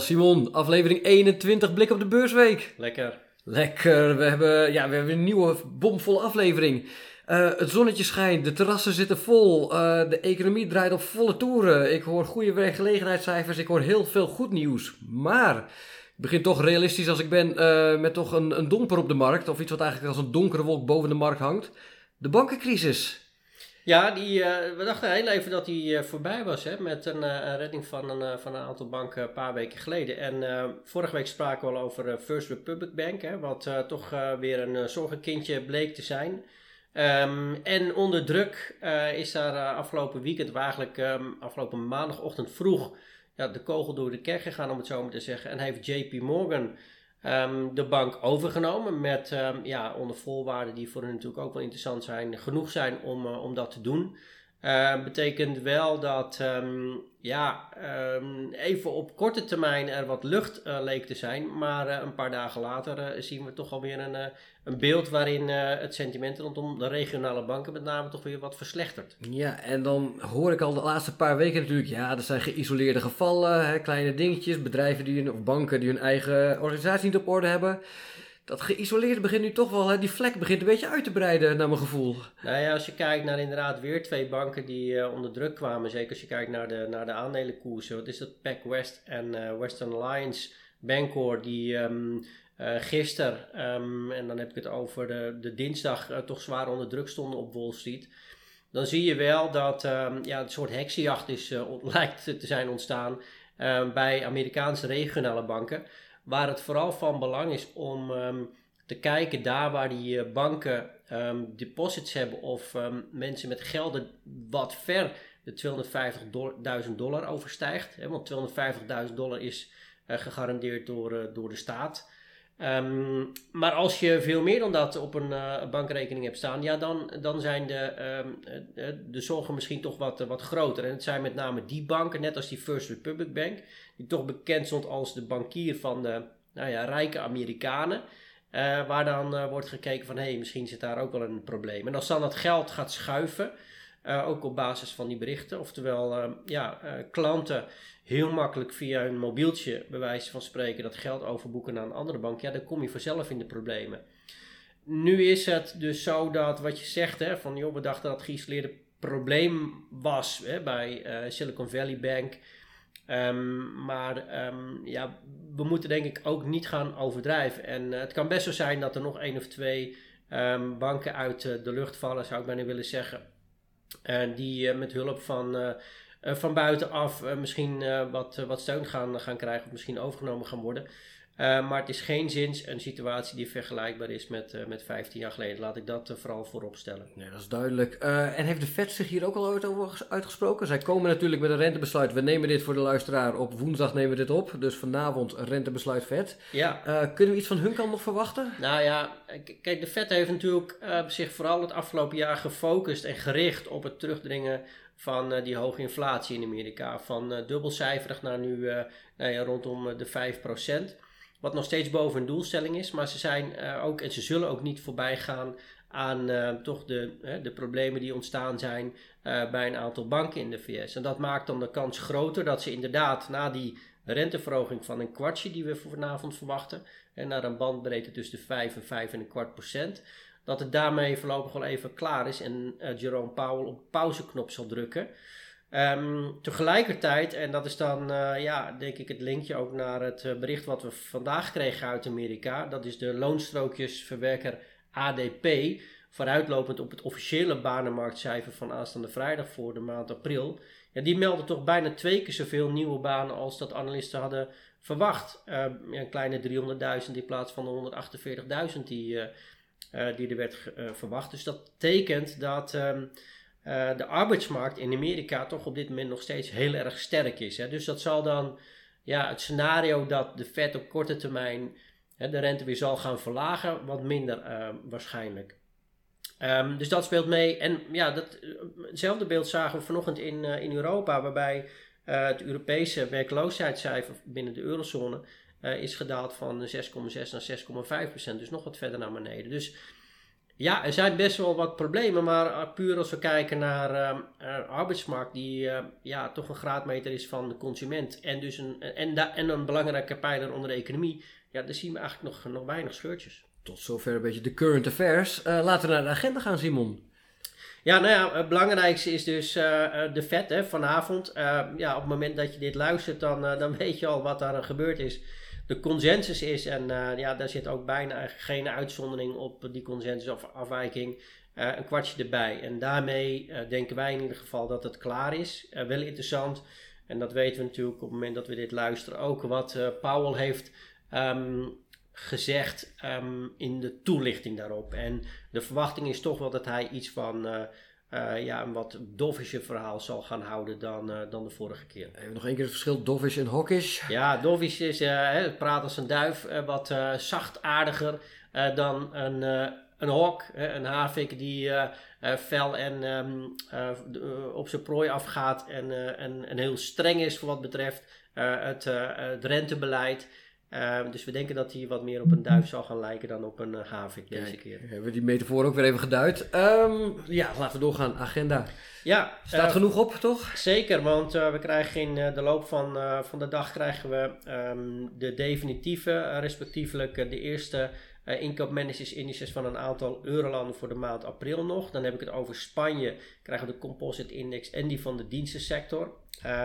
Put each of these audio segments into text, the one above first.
Simon. Aflevering 21, blik op de beursweek. Lekker. Lekker, we hebben, ja, we hebben een nieuwe bomvolle aflevering. Uh, het zonnetje schijnt, de terrassen zitten vol, uh, de economie draait op volle toeren. Ik hoor goede werkgelegenheidscijfers, ik hoor heel veel goed nieuws. Maar ik begin toch realistisch als ik ben uh, met toch een, een domper op de markt. Of iets wat eigenlijk als een donkere wolk boven de markt hangt. De bankencrisis. Ja, die, uh, we dachten heel even dat die uh, voorbij was hè, met een, een redding van een, van een aantal banken een paar weken geleden. En vorige week spraken we al over First Republic Bank, hè, wat toch weer een zorgenkindje bleek te zijn. Um, en onder druk is daar afgelopen weekend, eigenlijk um, afgelopen maandagochtend vroeg, ja, de kogel door de kerk gegaan, om het zo maar te zeggen. En heeft JP Morgan um, de bank overgenomen met um, ja, onder voorwaarden die voor hen natuurlijk ook wel interessant zijn, genoeg zijn om, uh, om dat te doen. Uh, betekent wel dat um, ja, even op korte termijn er wat lucht uh, leek te zijn. Maar uh, een paar dagen later zien we toch alweer een, een beeld waarin het sentiment rondom de regionale banken met name toch weer wat verslechtert. Ja, en dan hoor ik al de laatste paar weken natuurlijk, ja, er zijn geïsoleerde gevallen, hè, kleine dingetjes, bedrijven die, of banken die hun eigen organisatie niet op orde hebben dat geïsoleerde begint nu toch wel, hè, die vlek begint een beetje uit te breiden naar mijn gevoel. Nou ja, als je kijkt naar inderdaad weer twee banken die uh, onder druk kwamen, zeker als je kijkt naar de, naar de aandelenkoersen, wat is dat, PacWest en uh, Western Alliance, Bancor, die um, gisteren, um, en dan heb ik het over de, de dinsdag, toch zwaar onder druk stonden op Wall Street. Dan zie je wel dat um, ja, een soort heksenjacht is, lijkt te zijn ontstaan bij Amerikaanse regionale banken. Waar het vooral van belang is om um, te kijken daar waar die uh, banken um, deposits hebben of um, mensen met gelden wat ver de 250.000 dollar overstijgt. Hè, want 250.000 dollar is uh, gegarandeerd door, uh, door de staat. Um, maar als je veel meer dan dat op een uh, bankrekening hebt staan, ja, dan, dan zijn de, um, de zorgen misschien toch wat, wat groter. En het zijn met name die banken, net als die First Republic Bank, die toch bekend stond als de bankier van de nou ja, rijke Amerikanen. Waar dan wordt gekeken van hé, misschien zit daar ook wel een probleem. En als dan dat geld gaat schuiven, uh, ook op basis van die berichten, oftewel ja, klanten heel makkelijk via hun mobieltje, bij wijze van spreken, dat geld overboeken naar een andere bank, ja, dan kom je vanzelf in de problemen. Nu is het dus zo dat wat je zegt, hè, van joh, we dachten dat het geïsoleerde probleem was hè, bij Silicon Valley Bank. Um, maar um, ja, we moeten denk ik ook niet gaan overdrijven. En het kan best zo zijn dat er nog één of twee banken uit de lucht vallen, zou ik bijna willen zeggen. En die uh, met hulp van, van buitenaf misschien wat, wat steun gaan, gaan krijgen of misschien overgenomen gaan worden. Uh, maar het is geen zins een situatie die vergelijkbaar is met, uh, met 15 jaar geleden. Laat ik dat uh, vooral voorop stellen. Nee, dat is duidelijk. en heeft de Fed zich hier ook al ooit over uitgesproken? Zij komen natuurlijk met een rentebesluit. We nemen dit voor de luisteraar op woensdag nemen we dit op. Dus vanavond rentebesluit Fed. Ja. kunnen we iets van hun kant nog verwachten? Nou ja, kijk, de Fed heeft natuurlijk zich vooral het afgelopen jaar gefocust en gericht op het terugdringen van die hoge inflatie in Amerika. Van dubbelcijferig naar nu nou ja, rondom de 5%. Wat nog steeds boven hun doelstelling is. Maar ze zijn uh, ook, en ze zullen ook niet voorbij gaan aan uh, toch de, de problemen die ontstaan zijn bij een aantal banken in de VS. En dat maakt dan de kans groter dat ze inderdaad na die renteverhoging van een kwartje die we vanavond verwachten, en naar een bandbreedte tussen de 5 en 5 en een kwart procent, dat het daarmee voorlopig wel even klaar is en Jerome Powell op pauzeknop zal drukken. Um, tegelijkertijd, en dat is dan uh, ja, denk ik het linkje ook naar het uh, bericht wat we vandaag kregen uit Amerika. Dat is de loonstrookjesverwerker ADP. Vooruitlopend op het officiële banenmarktcijfer van aanstaande vrijdag voor de maand april. Ja, die melden toch bijna twee keer zoveel nieuwe banen als dat analisten hadden verwacht. Ja, een kleine 300.000 in plaats van de 148.000 die, die er werd verwacht. Dus dat tekent dat. Um, uh, de arbeidsmarkt in Amerika toch op dit moment nog steeds heel erg sterk is. Hè? Dus dat zal dan ja, het scenario dat de Fed op korte termijn hè, de rente weer zal gaan verlagen, wat minder uh, waarschijnlijk. Um, dus dat speelt mee. En ja, dat, hetzelfde beeld zagen we vanochtend in, in Europa, waarbij het Europese werkloosheidscijfer binnen de eurozone is gedaald van 6,6 naar 6,5 procent. Dus nog wat verder naar beneden. Dus Ja, er zijn best wel wat problemen, maar uh, puur als we kijken naar uh, uh, arbeidsmarkt, die ja, toch een graadmeter is van de consument en, dus een, en, en een belangrijke pijler onder de economie, ja, daar zien we eigenlijk nog, nog weinig scheurtjes. Tot zover een beetje de current affairs. laten we naar de agenda gaan, Simon. Ja, nou ja, het belangrijkste is dus de vet hè, vanavond. ja, op het moment dat je dit luistert, dan, dan weet je al wat daar gebeurd is de consensus is, en uh, ja, daar zit ook bijna geen uitzondering op die consensus of afwijking, uh, een kwartje erbij. En daarmee uh, denken wij in ieder geval dat het klaar is. wel interessant, en dat weten we natuurlijk op het moment dat we dit luisteren ook, wat Powell heeft um, gezegd um, in de toelichting daarop. En de verwachting is toch wel dat hij iets van uh, ja, een wat dofische verhaal zal gaan houden dan, uh, dan de vorige keer. Even nog één keer het verschil dovish en hawkish. Ja, dovish is, uh, praat als een duif, wat zachtaardiger dan een, een hawk, een havik die fel en um, op zijn prooi afgaat en, en, en heel streng is voor wat betreft het, het rentebeleid. Uh, dus we denken dat hij wat meer op een duif zal gaan lijken dan op een uh, havik deze Kijk, keer. Hebben we die metafoor ook weer even geduid. Um, ja, laten we doorgaan. Agenda. Ja, Staat uh, genoeg op, toch? Zeker, want we krijgen in de loop van, van de dag krijgen we um, de definitieve, respectievelijk de eerste inkoopmanagers indices van een aantal eurolanden voor de maand april nog. Dan heb ik het over Spanje, krijgen we de composite index en die van de dienstensector.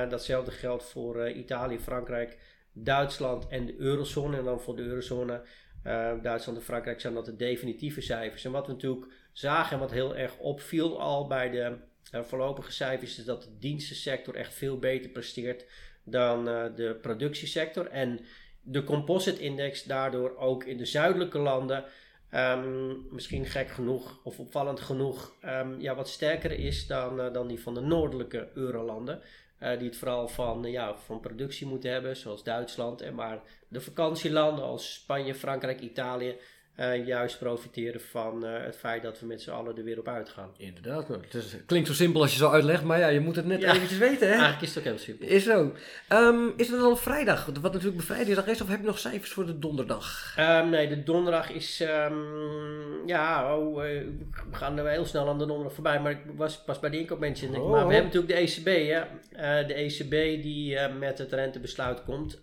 datzelfde geldt voor Italië, Frankrijk, Duitsland en de eurozone. En dan voor de eurozone, uh, Duitsland en Frankrijk zijn dat de definitieve cijfers. En wat we natuurlijk zagen en wat heel erg opviel al bij de uh, voorlopige cijfers, is dat de dienstensector echt veel beter presteert dan uh, de productiesector. En de composite index daardoor ook in de zuidelijke landen. Um, misschien gek genoeg of opvallend genoeg um, ja, wat sterker is dan, dan die van de noordelijke eurolanden. Uh, die het vooral van, uh, ja, van productie moeten hebben, zoals Duitsland. En maar de vakantielanden als Spanje, Frankrijk, Italië uh, juist profiteren van het feit dat we met z'n allen er weer op uitgaan. Inderdaad, het is, klinkt zo simpel als je zo uitlegt, maar ja, je moet het net ja, eventjes weten. Hè? Eigenlijk is het ook heel simpel. Is zo. Um, is het dan vrijdag, wat natuurlijk bevrijdingsdag is, of heb je nog cijfers voor de donderdag? Um, nee, de donderdag is, um, ja, oh, we gaan er heel snel aan de donderdag voorbij, maar ik was pas bij de inkoopmensen. Oh. Maar we hebben natuurlijk de ECB, hè. De ECB die met het rentebesluit komt,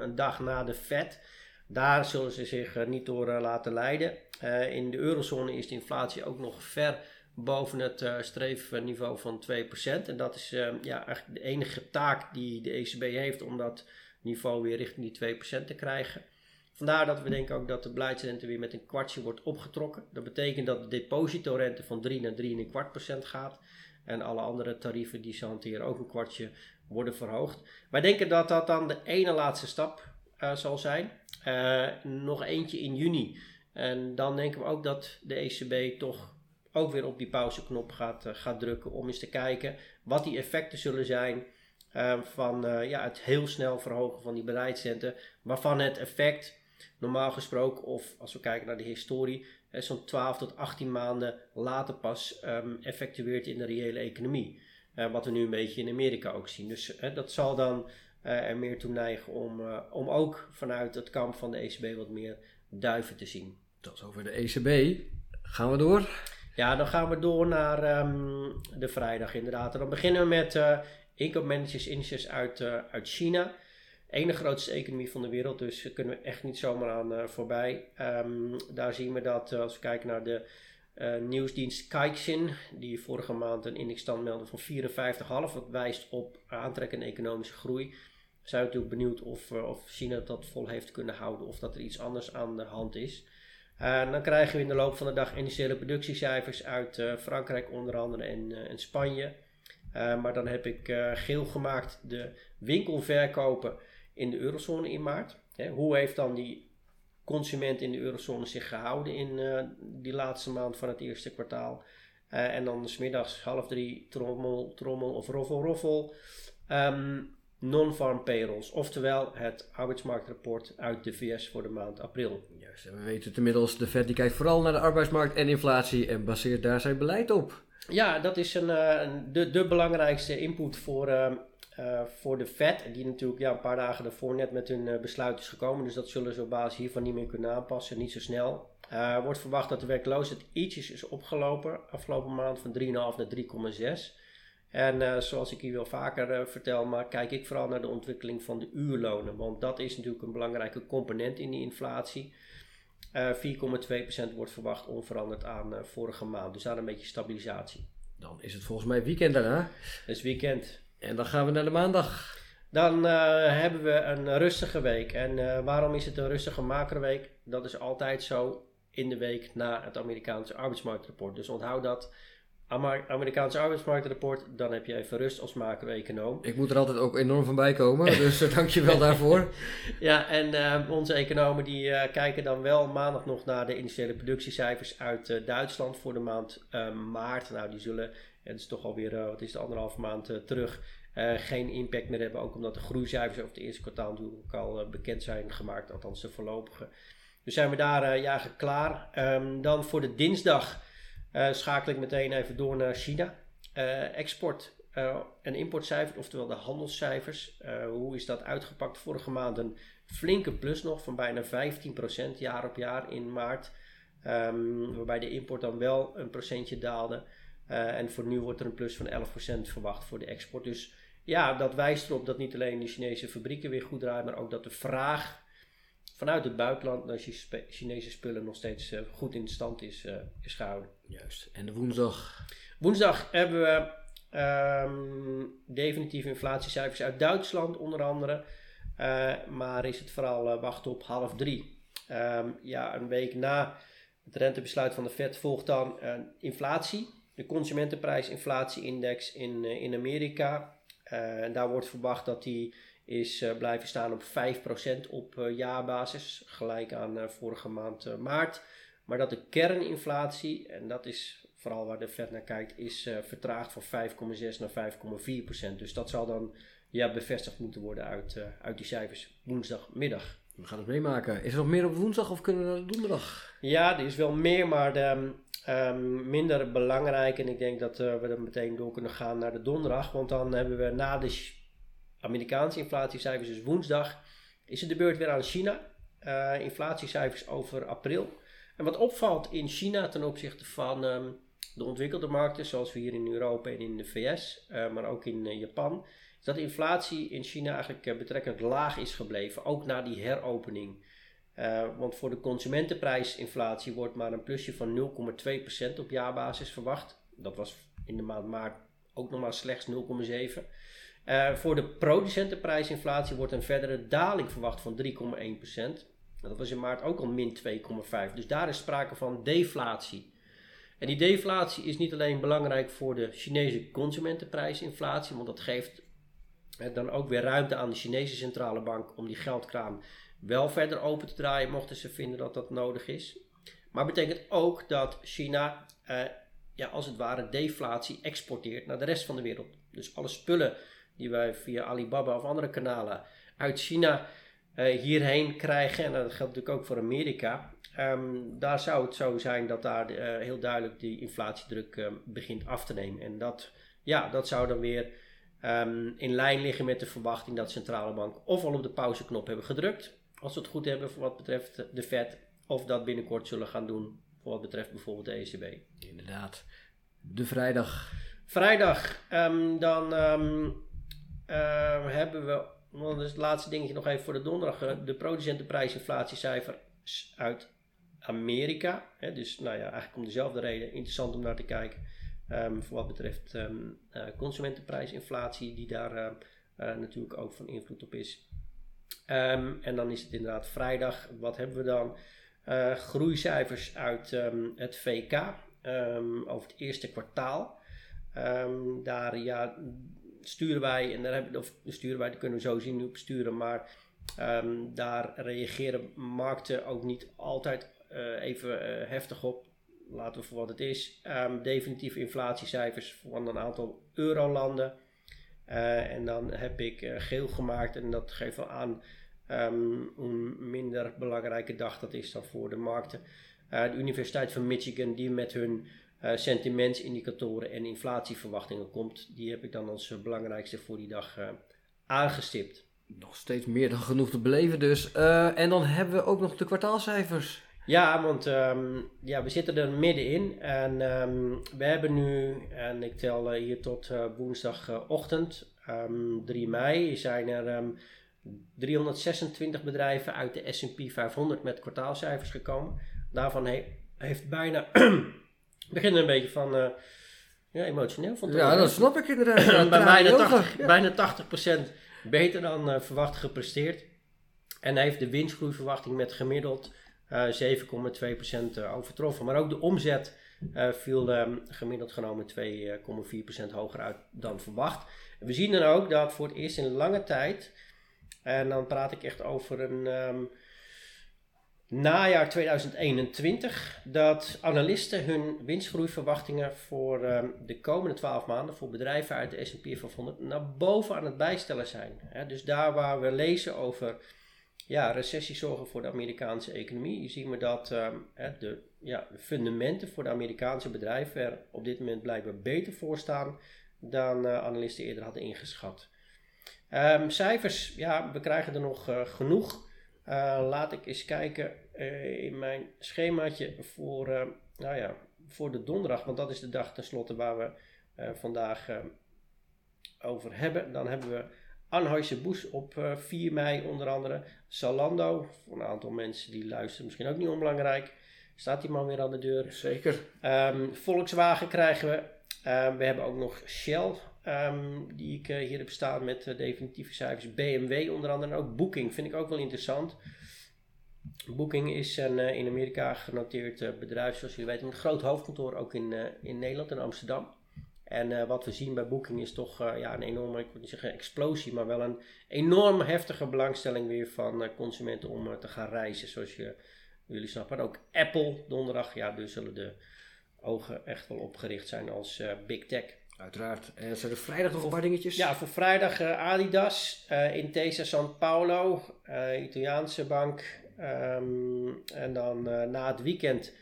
een dag na de FED. Daar zullen ze zich uh, niet door uh, laten leiden. Uh, in de eurozone is de inflatie ook nog ver boven het streefniveau van 2%. En dat is ja, eigenlijk de enige taak die de ECB heeft om dat niveau weer richting die 2% te krijgen. Vandaar dat we denken ook dat de beleidsrente weer met een kwartje wordt opgetrokken. Dat betekent dat de depositorente van 3 naar 3,25% gaat. En alle andere tarieven die ze hanteren ook een kwartje worden verhoogd. Wij denken dat dat dan de ene laatste stap zal zijn. Uh, nog eentje in juni. En dan denken we ook dat de ECB toch ook weer op die pauzeknop gaat, uh, gaat drukken om eens te kijken wat die effecten zullen zijn van ja, het heel snel verhogen van die beleidsrente. Waarvan het effect normaal gesproken, of als we kijken naar de historie, zo'n 12 tot 18 maanden later pas um, effectueert in de reële economie. wat we nu een beetje in Amerika ook zien. Dus dat zal dan er meer toe neigen om, uh, om ook vanuit het kamp van de ECB wat meer duiven te zien. Dat is over de ECB. Gaan we door? Ja, dan gaan we door naar um, de vrijdag inderdaad. En dan beginnen we met uh, inkoopmanagers indices uit, uit China. Ene grootste economie van de wereld, dus kunnen we echt niet zomaar aan voorbij. Um, daar zien we dat als we kijken naar de nieuwsdienst Caixin, die vorige maand een indexstand meldde van 54,5, wat wijst op aantrekkende economische groei zijn we natuurlijk benieuwd of, uh, of China dat vol heeft kunnen houden of dat er iets anders aan de hand is. Uh, dan krijgen we in de loop van de dag initiële productiecijfers uit uh, Frankrijk onder andere en, en Spanje. maar dan heb ik geel gemaakt de winkelverkopen in de eurozone in maart. Hè, hoe heeft dan die consument in de eurozone zich gehouden in die laatste maand van het eerste kwartaal? en dan smiddags half drie trommel, trommel of roffel, roffel. Um, non-farm payrolls, oftewel het arbeidsmarktrapport uit de VS voor de maand april. Juist, en we weten het inmiddels, de Fed die kijkt vooral naar de arbeidsmarkt en inflatie en baseert daar zijn beleid op. Ja, dat is een, uh, de, de belangrijkste input voor, uh, uh, voor de Fed, die natuurlijk ja, een paar dagen daarvoor net met hun besluit is gekomen, dus dat zullen ze op basis hiervan niet meer kunnen aanpassen, niet zo snel. Wordt verwacht dat de werkloosheid ietsjes is opgelopen afgelopen maand van 3,5 naar 3,6. En uh, zoals ik hier wel vaker uh, vertel, maar kijk ik vooral naar de ontwikkeling van de uurlonen. Want dat is natuurlijk een belangrijke component in die inflatie. 4,2% wordt verwacht onveranderd aan vorige maand. Dus daar een beetje stabilisatie. Dan is het volgens mij weekend daarna. Het is weekend. En dan gaan we naar de maandag. Dan hebben we een rustige week. En waarom is het een rustige macroweek? Dat is altijd zo in de week na het Amerikaanse arbeidsmarktrapport. Dus onthoud dat. Amerikaanse arbeidsmarktrapport, dan heb je even rust als macro-econoom. Ik moet er altijd ook enorm van bij komen, dus uh, dank je wel daarvoor. Ja, en uh, onze economen die uh, kijken dan wel maandag nog naar de initiële productiecijfers uit Duitsland voor de maand maart. Nou, die zullen, het is toch alweer, wat is het, anderhalf maand terug, geen impact meer hebben. Ook omdat de groeicijfers over het eerste kwartaal natuurlijk al bekend zijn gemaakt, althans de voorlopige. Dus zijn we daar uh, ja, klaar. Um, dan voor de dinsdag uh, schakel ik meteen even door naar China. Uh, export en importcijfers, oftewel de handelscijfers. hoe is dat uitgepakt? Vorige maand een flinke plus nog van bijna 15% jaar op jaar in maart. Um, waarbij de import dan wel een procentje daalde. en voor nu wordt er een plus van 11% verwacht voor de export. Dus ja, dat wijst erop dat niet alleen de Chinese fabrieken weer goed draaien, maar ook dat de vraag vanuit het buitenland naar Chinese spullen nog steeds goed in stand is, is gehouden. Juist. En de woensdag? Woensdag hebben we um, definitieve inflatiecijfers uit Duitsland onder andere. Uh, maar is het vooral wachten op half drie. Um, ja, een week na het rentebesluit van de Fed volgt dan inflatie. De consumentenprijsinflatieindex in, in Amerika. en daar wordt verwacht dat die is uh, blijven staan op 5% op uh, jaarbasis, gelijk aan uh, vorige maand maart. Maar dat de kerninflatie, en dat is vooral waar de Fed naar kijkt, is vertraagd van 5,6 naar 5,4%. Dus dat zal dan ja, bevestigd moeten worden uit, uit die cijfers woensdagmiddag. We gaan het meemaken. Is er nog meer op woensdag of kunnen we naar de donderdag? Ja, er is wel meer, maar de, um, minder belangrijk. En ik denk dat we er meteen door kunnen gaan naar de donderdag. Want dan hebben we na de Amerikaanse inflatiecijfers, dus woensdag, is het de beurt weer aan China. Inflatiecijfers over april. En wat opvalt in China ten opzichte van um, de ontwikkelde markten, zoals we hier in Europa en in de VS, eh, maar ook in uh, Japan, is dat de inflatie in China eigenlijk betrekkelijk laag is gebleven, ook na die heropening. want voor de consumentenprijsinflatie wordt maar een plusje van 0,2% op jaarbasis verwacht. Dat was in de maand maart ook nog maar slechts 0,7%. Uh, voor de producentenprijsinflatie wordt een verdere daling verwacht van 3,1%. Dat was in maart ook al min 2,5%. Dus daar is sprake van deflatie. En die deflatie is niet alleen belangrijk voor de Chinese consumentenprijsinflatie, want dat geeft dan ook weer ruimte aan de Chinese centrale bank om die geldkraan wel verder open te draaien, mochten ze vinden dat dat nodig is. Maar betekent ook dat China, eh, ja, als het ware, deflatie exporteert naar de rest van de wereld. Dus alle spullen die wij via Alibaba of andere kanalen uit China hierheen krijgen. En dat geldt natuurlijk ook voor Amerika. Um, daar zou het zo zijn dat daar uh, heel duidelijk die inflatiedruk uh, begint af te nemen. En dat, ja, dat zou dan weer um, in lijn liggen met de verwachting dat de centrale bank of al op de pauzeknop hebben gedrukt. Als we het goed hebben voor wat betreft de Fed. Of dat binnenkort zullen gaan doen voor wat betreft bijvoorbeeld de ECB. Inderdaad. De vrijdag. Vrijdag. Um, dan uh, hebben we, dat is het laatste dingetje nog even voor de donderdag, eh, de producentenprijsinflatiecijfer uit Amerika. Hè, dus nou ja, eigenlijk om dezelfde reden interessant om naar te kijken. Um, voor wat betreft um, uh, consumentenprijsinflatie, die daar uh, natuurlijk ook van invloed op is. Um, en dan is het inderdaad vrijdag. Wat hebben we dan? groeicijfers uit het VK over het eerste kwartaal. daar ja, sturen wij, en daar hebben, of sturen wij, dat kunnen we zo zien op sturen, maar ehm, daar reageren markten ook niet altijd uh, even uh, heftig op. Laten we voor wat het is. Um, definitieve inflatiecijfers van een aantal eurolanden. Uh, en dan heb ik geel gemaakt en dat geeft wel aan um, hoe minder belangrijke dag dat is dan voor de markten. de Universiteit van Michigan, die met hun uh, sentimentsindicatoren en inflatieverwachtingen komt. Die heb ik dan als uh, belangrijkste voor die dag uh, aangestipt. Nog steeds meer dan genoeg te beleven dus. en dan hebben we ook nog de kwartaalcijfers. Ja, want ehm, ja, we zitten er middenin en ehm, we hebben nu, en ik tel eh, hier tot uh, woensdagochtend, um, 3 mei, zijn er 326 bedrijven uit de S&P 500 met kwartaalcijfers gekomen. Daarvan heeft bijna, beginnen een beetje van, uh, ja, emotioneel van Ja, dat snap ik inderdaad. Bij bijna 80, ja. bijna 80% beter dan uh, verwacht gepresteerd. En heeft de winstgroeiverwachting met gemiddeld uh, 7,2% overtroffen. Maar ook de omzet uh, viel um, gemiddeld genomen 2,4% hoger uit dan verwacht. we zien dan ook dat voor het eerst in lange tijd, en dan praat ik echt over een um, najaar 2021, dat analisten hun winstgroeiverwachtingen voor um, de komende 12 maanden voor bedrijven uit de S&P 500 naar boven aan het bijstellen zijn. Dus daar waar we lezen over ja, recessie zorgen voor de Amerikaanse economie. zien we dat um, de, ja, fundamenten voor de Amerikaanse bedrijven er op dit moment blijkbaar beter voor staan dan uh, analisten eerder hadden ingeschat. Um, cijfers, ja, we krijgen er nog uh, genoeg. Uh, laat ik eens kijken in mijn schemaatje voor, nou ja, voor de donderdag, want dat is de dag tenslotte waar we vandaag over hebben. Dan hebben we Anheuser-Busch op 4 mei onder andere. Zalando, voor een aantal mensen die luisteren, misschien ook niet onbelangrijk. Staat die man weer aan de deur? Zeker. Um, Volkswagen krijgen we. Um, we hebben ook nog Shell, um, die ik uh, hier heb staan met uh, definitieve cijfers. BMW onder andere. En ook Booking vind ik ook wel interessant. Booking is een uh, in Amerika genoteerd bedrijf, zoals jullie weten, met een groot hoofdkantoor ook in, in Nederland en Amsterdam. En wat we zien bij Booking is toch ja, een enorme, ik wil niet zeggen explosie, maar wel een enorm heftige belangstelling weer van consumenten om te gaan reizen, zoals je, jullie snappen. En ook Apple donderdag, ja, dus zullen de ogen echt wel opgericht zijn als big tech. Uiteraard. En zijn er vrijdag nog een paar dingetjes? Ja, voor vrijdag Adidas, Intesa San Paulo, Italiaanse bank. Um, en dan na het weekend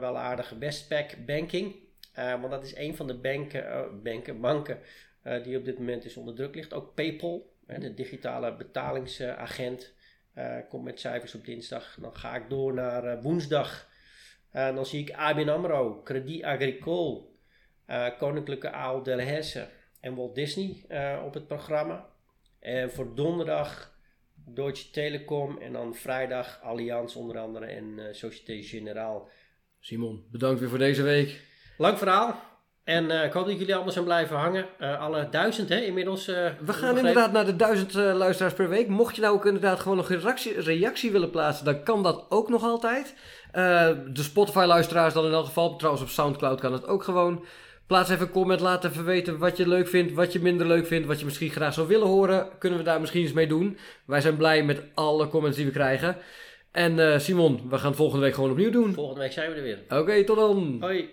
wel aardige Westpac Banking. Uh, want dat is een van de banken, uh, banken, banken uh, die op dit moment is onder druk ligt. Ook PayPal, de digitale betalingsagent, komt met cijfers op dinsdag. Dan ga ik door naar woensdag. dan zie ik ABN AMRO, Credit Agricole, Koninklijke Aal Delhaize en Walt Disney op het programma. En voor donderdag Deutsche Telekom en dan vrijdag Allianz onder andere en Société Générale. Simon, bedankt weer voor deze week. Lang verhaal. En uh, ik hoop dat jullie allemaal zijn blijven hangen. Uh, alle duizend hè, inmiddels. Uh, we gaan inderdaad naar de duizend luisteraars per week. Mocht je nou ook inderdaad gewoon nog een reactie, reactie willen plaatsen, dan kan dat ook nog altijd. de Spotify luisteraars dan in elk geval. Trouwens op Soundcloud kan het ook gewoon. Plaats even een comment, laat even weten wat je leuk vindt, wat je minder leuk vindt, wat je misschien graag zou willen horen. Kunnen we daar misschien eens mee doen. Wij zijn blij met alle comments die we krijgen. En Simon, we gaan het volgende week gewoon opnieuw doen. Volgende week zijn we er weer. Oké, okay, tot dan. Hoi.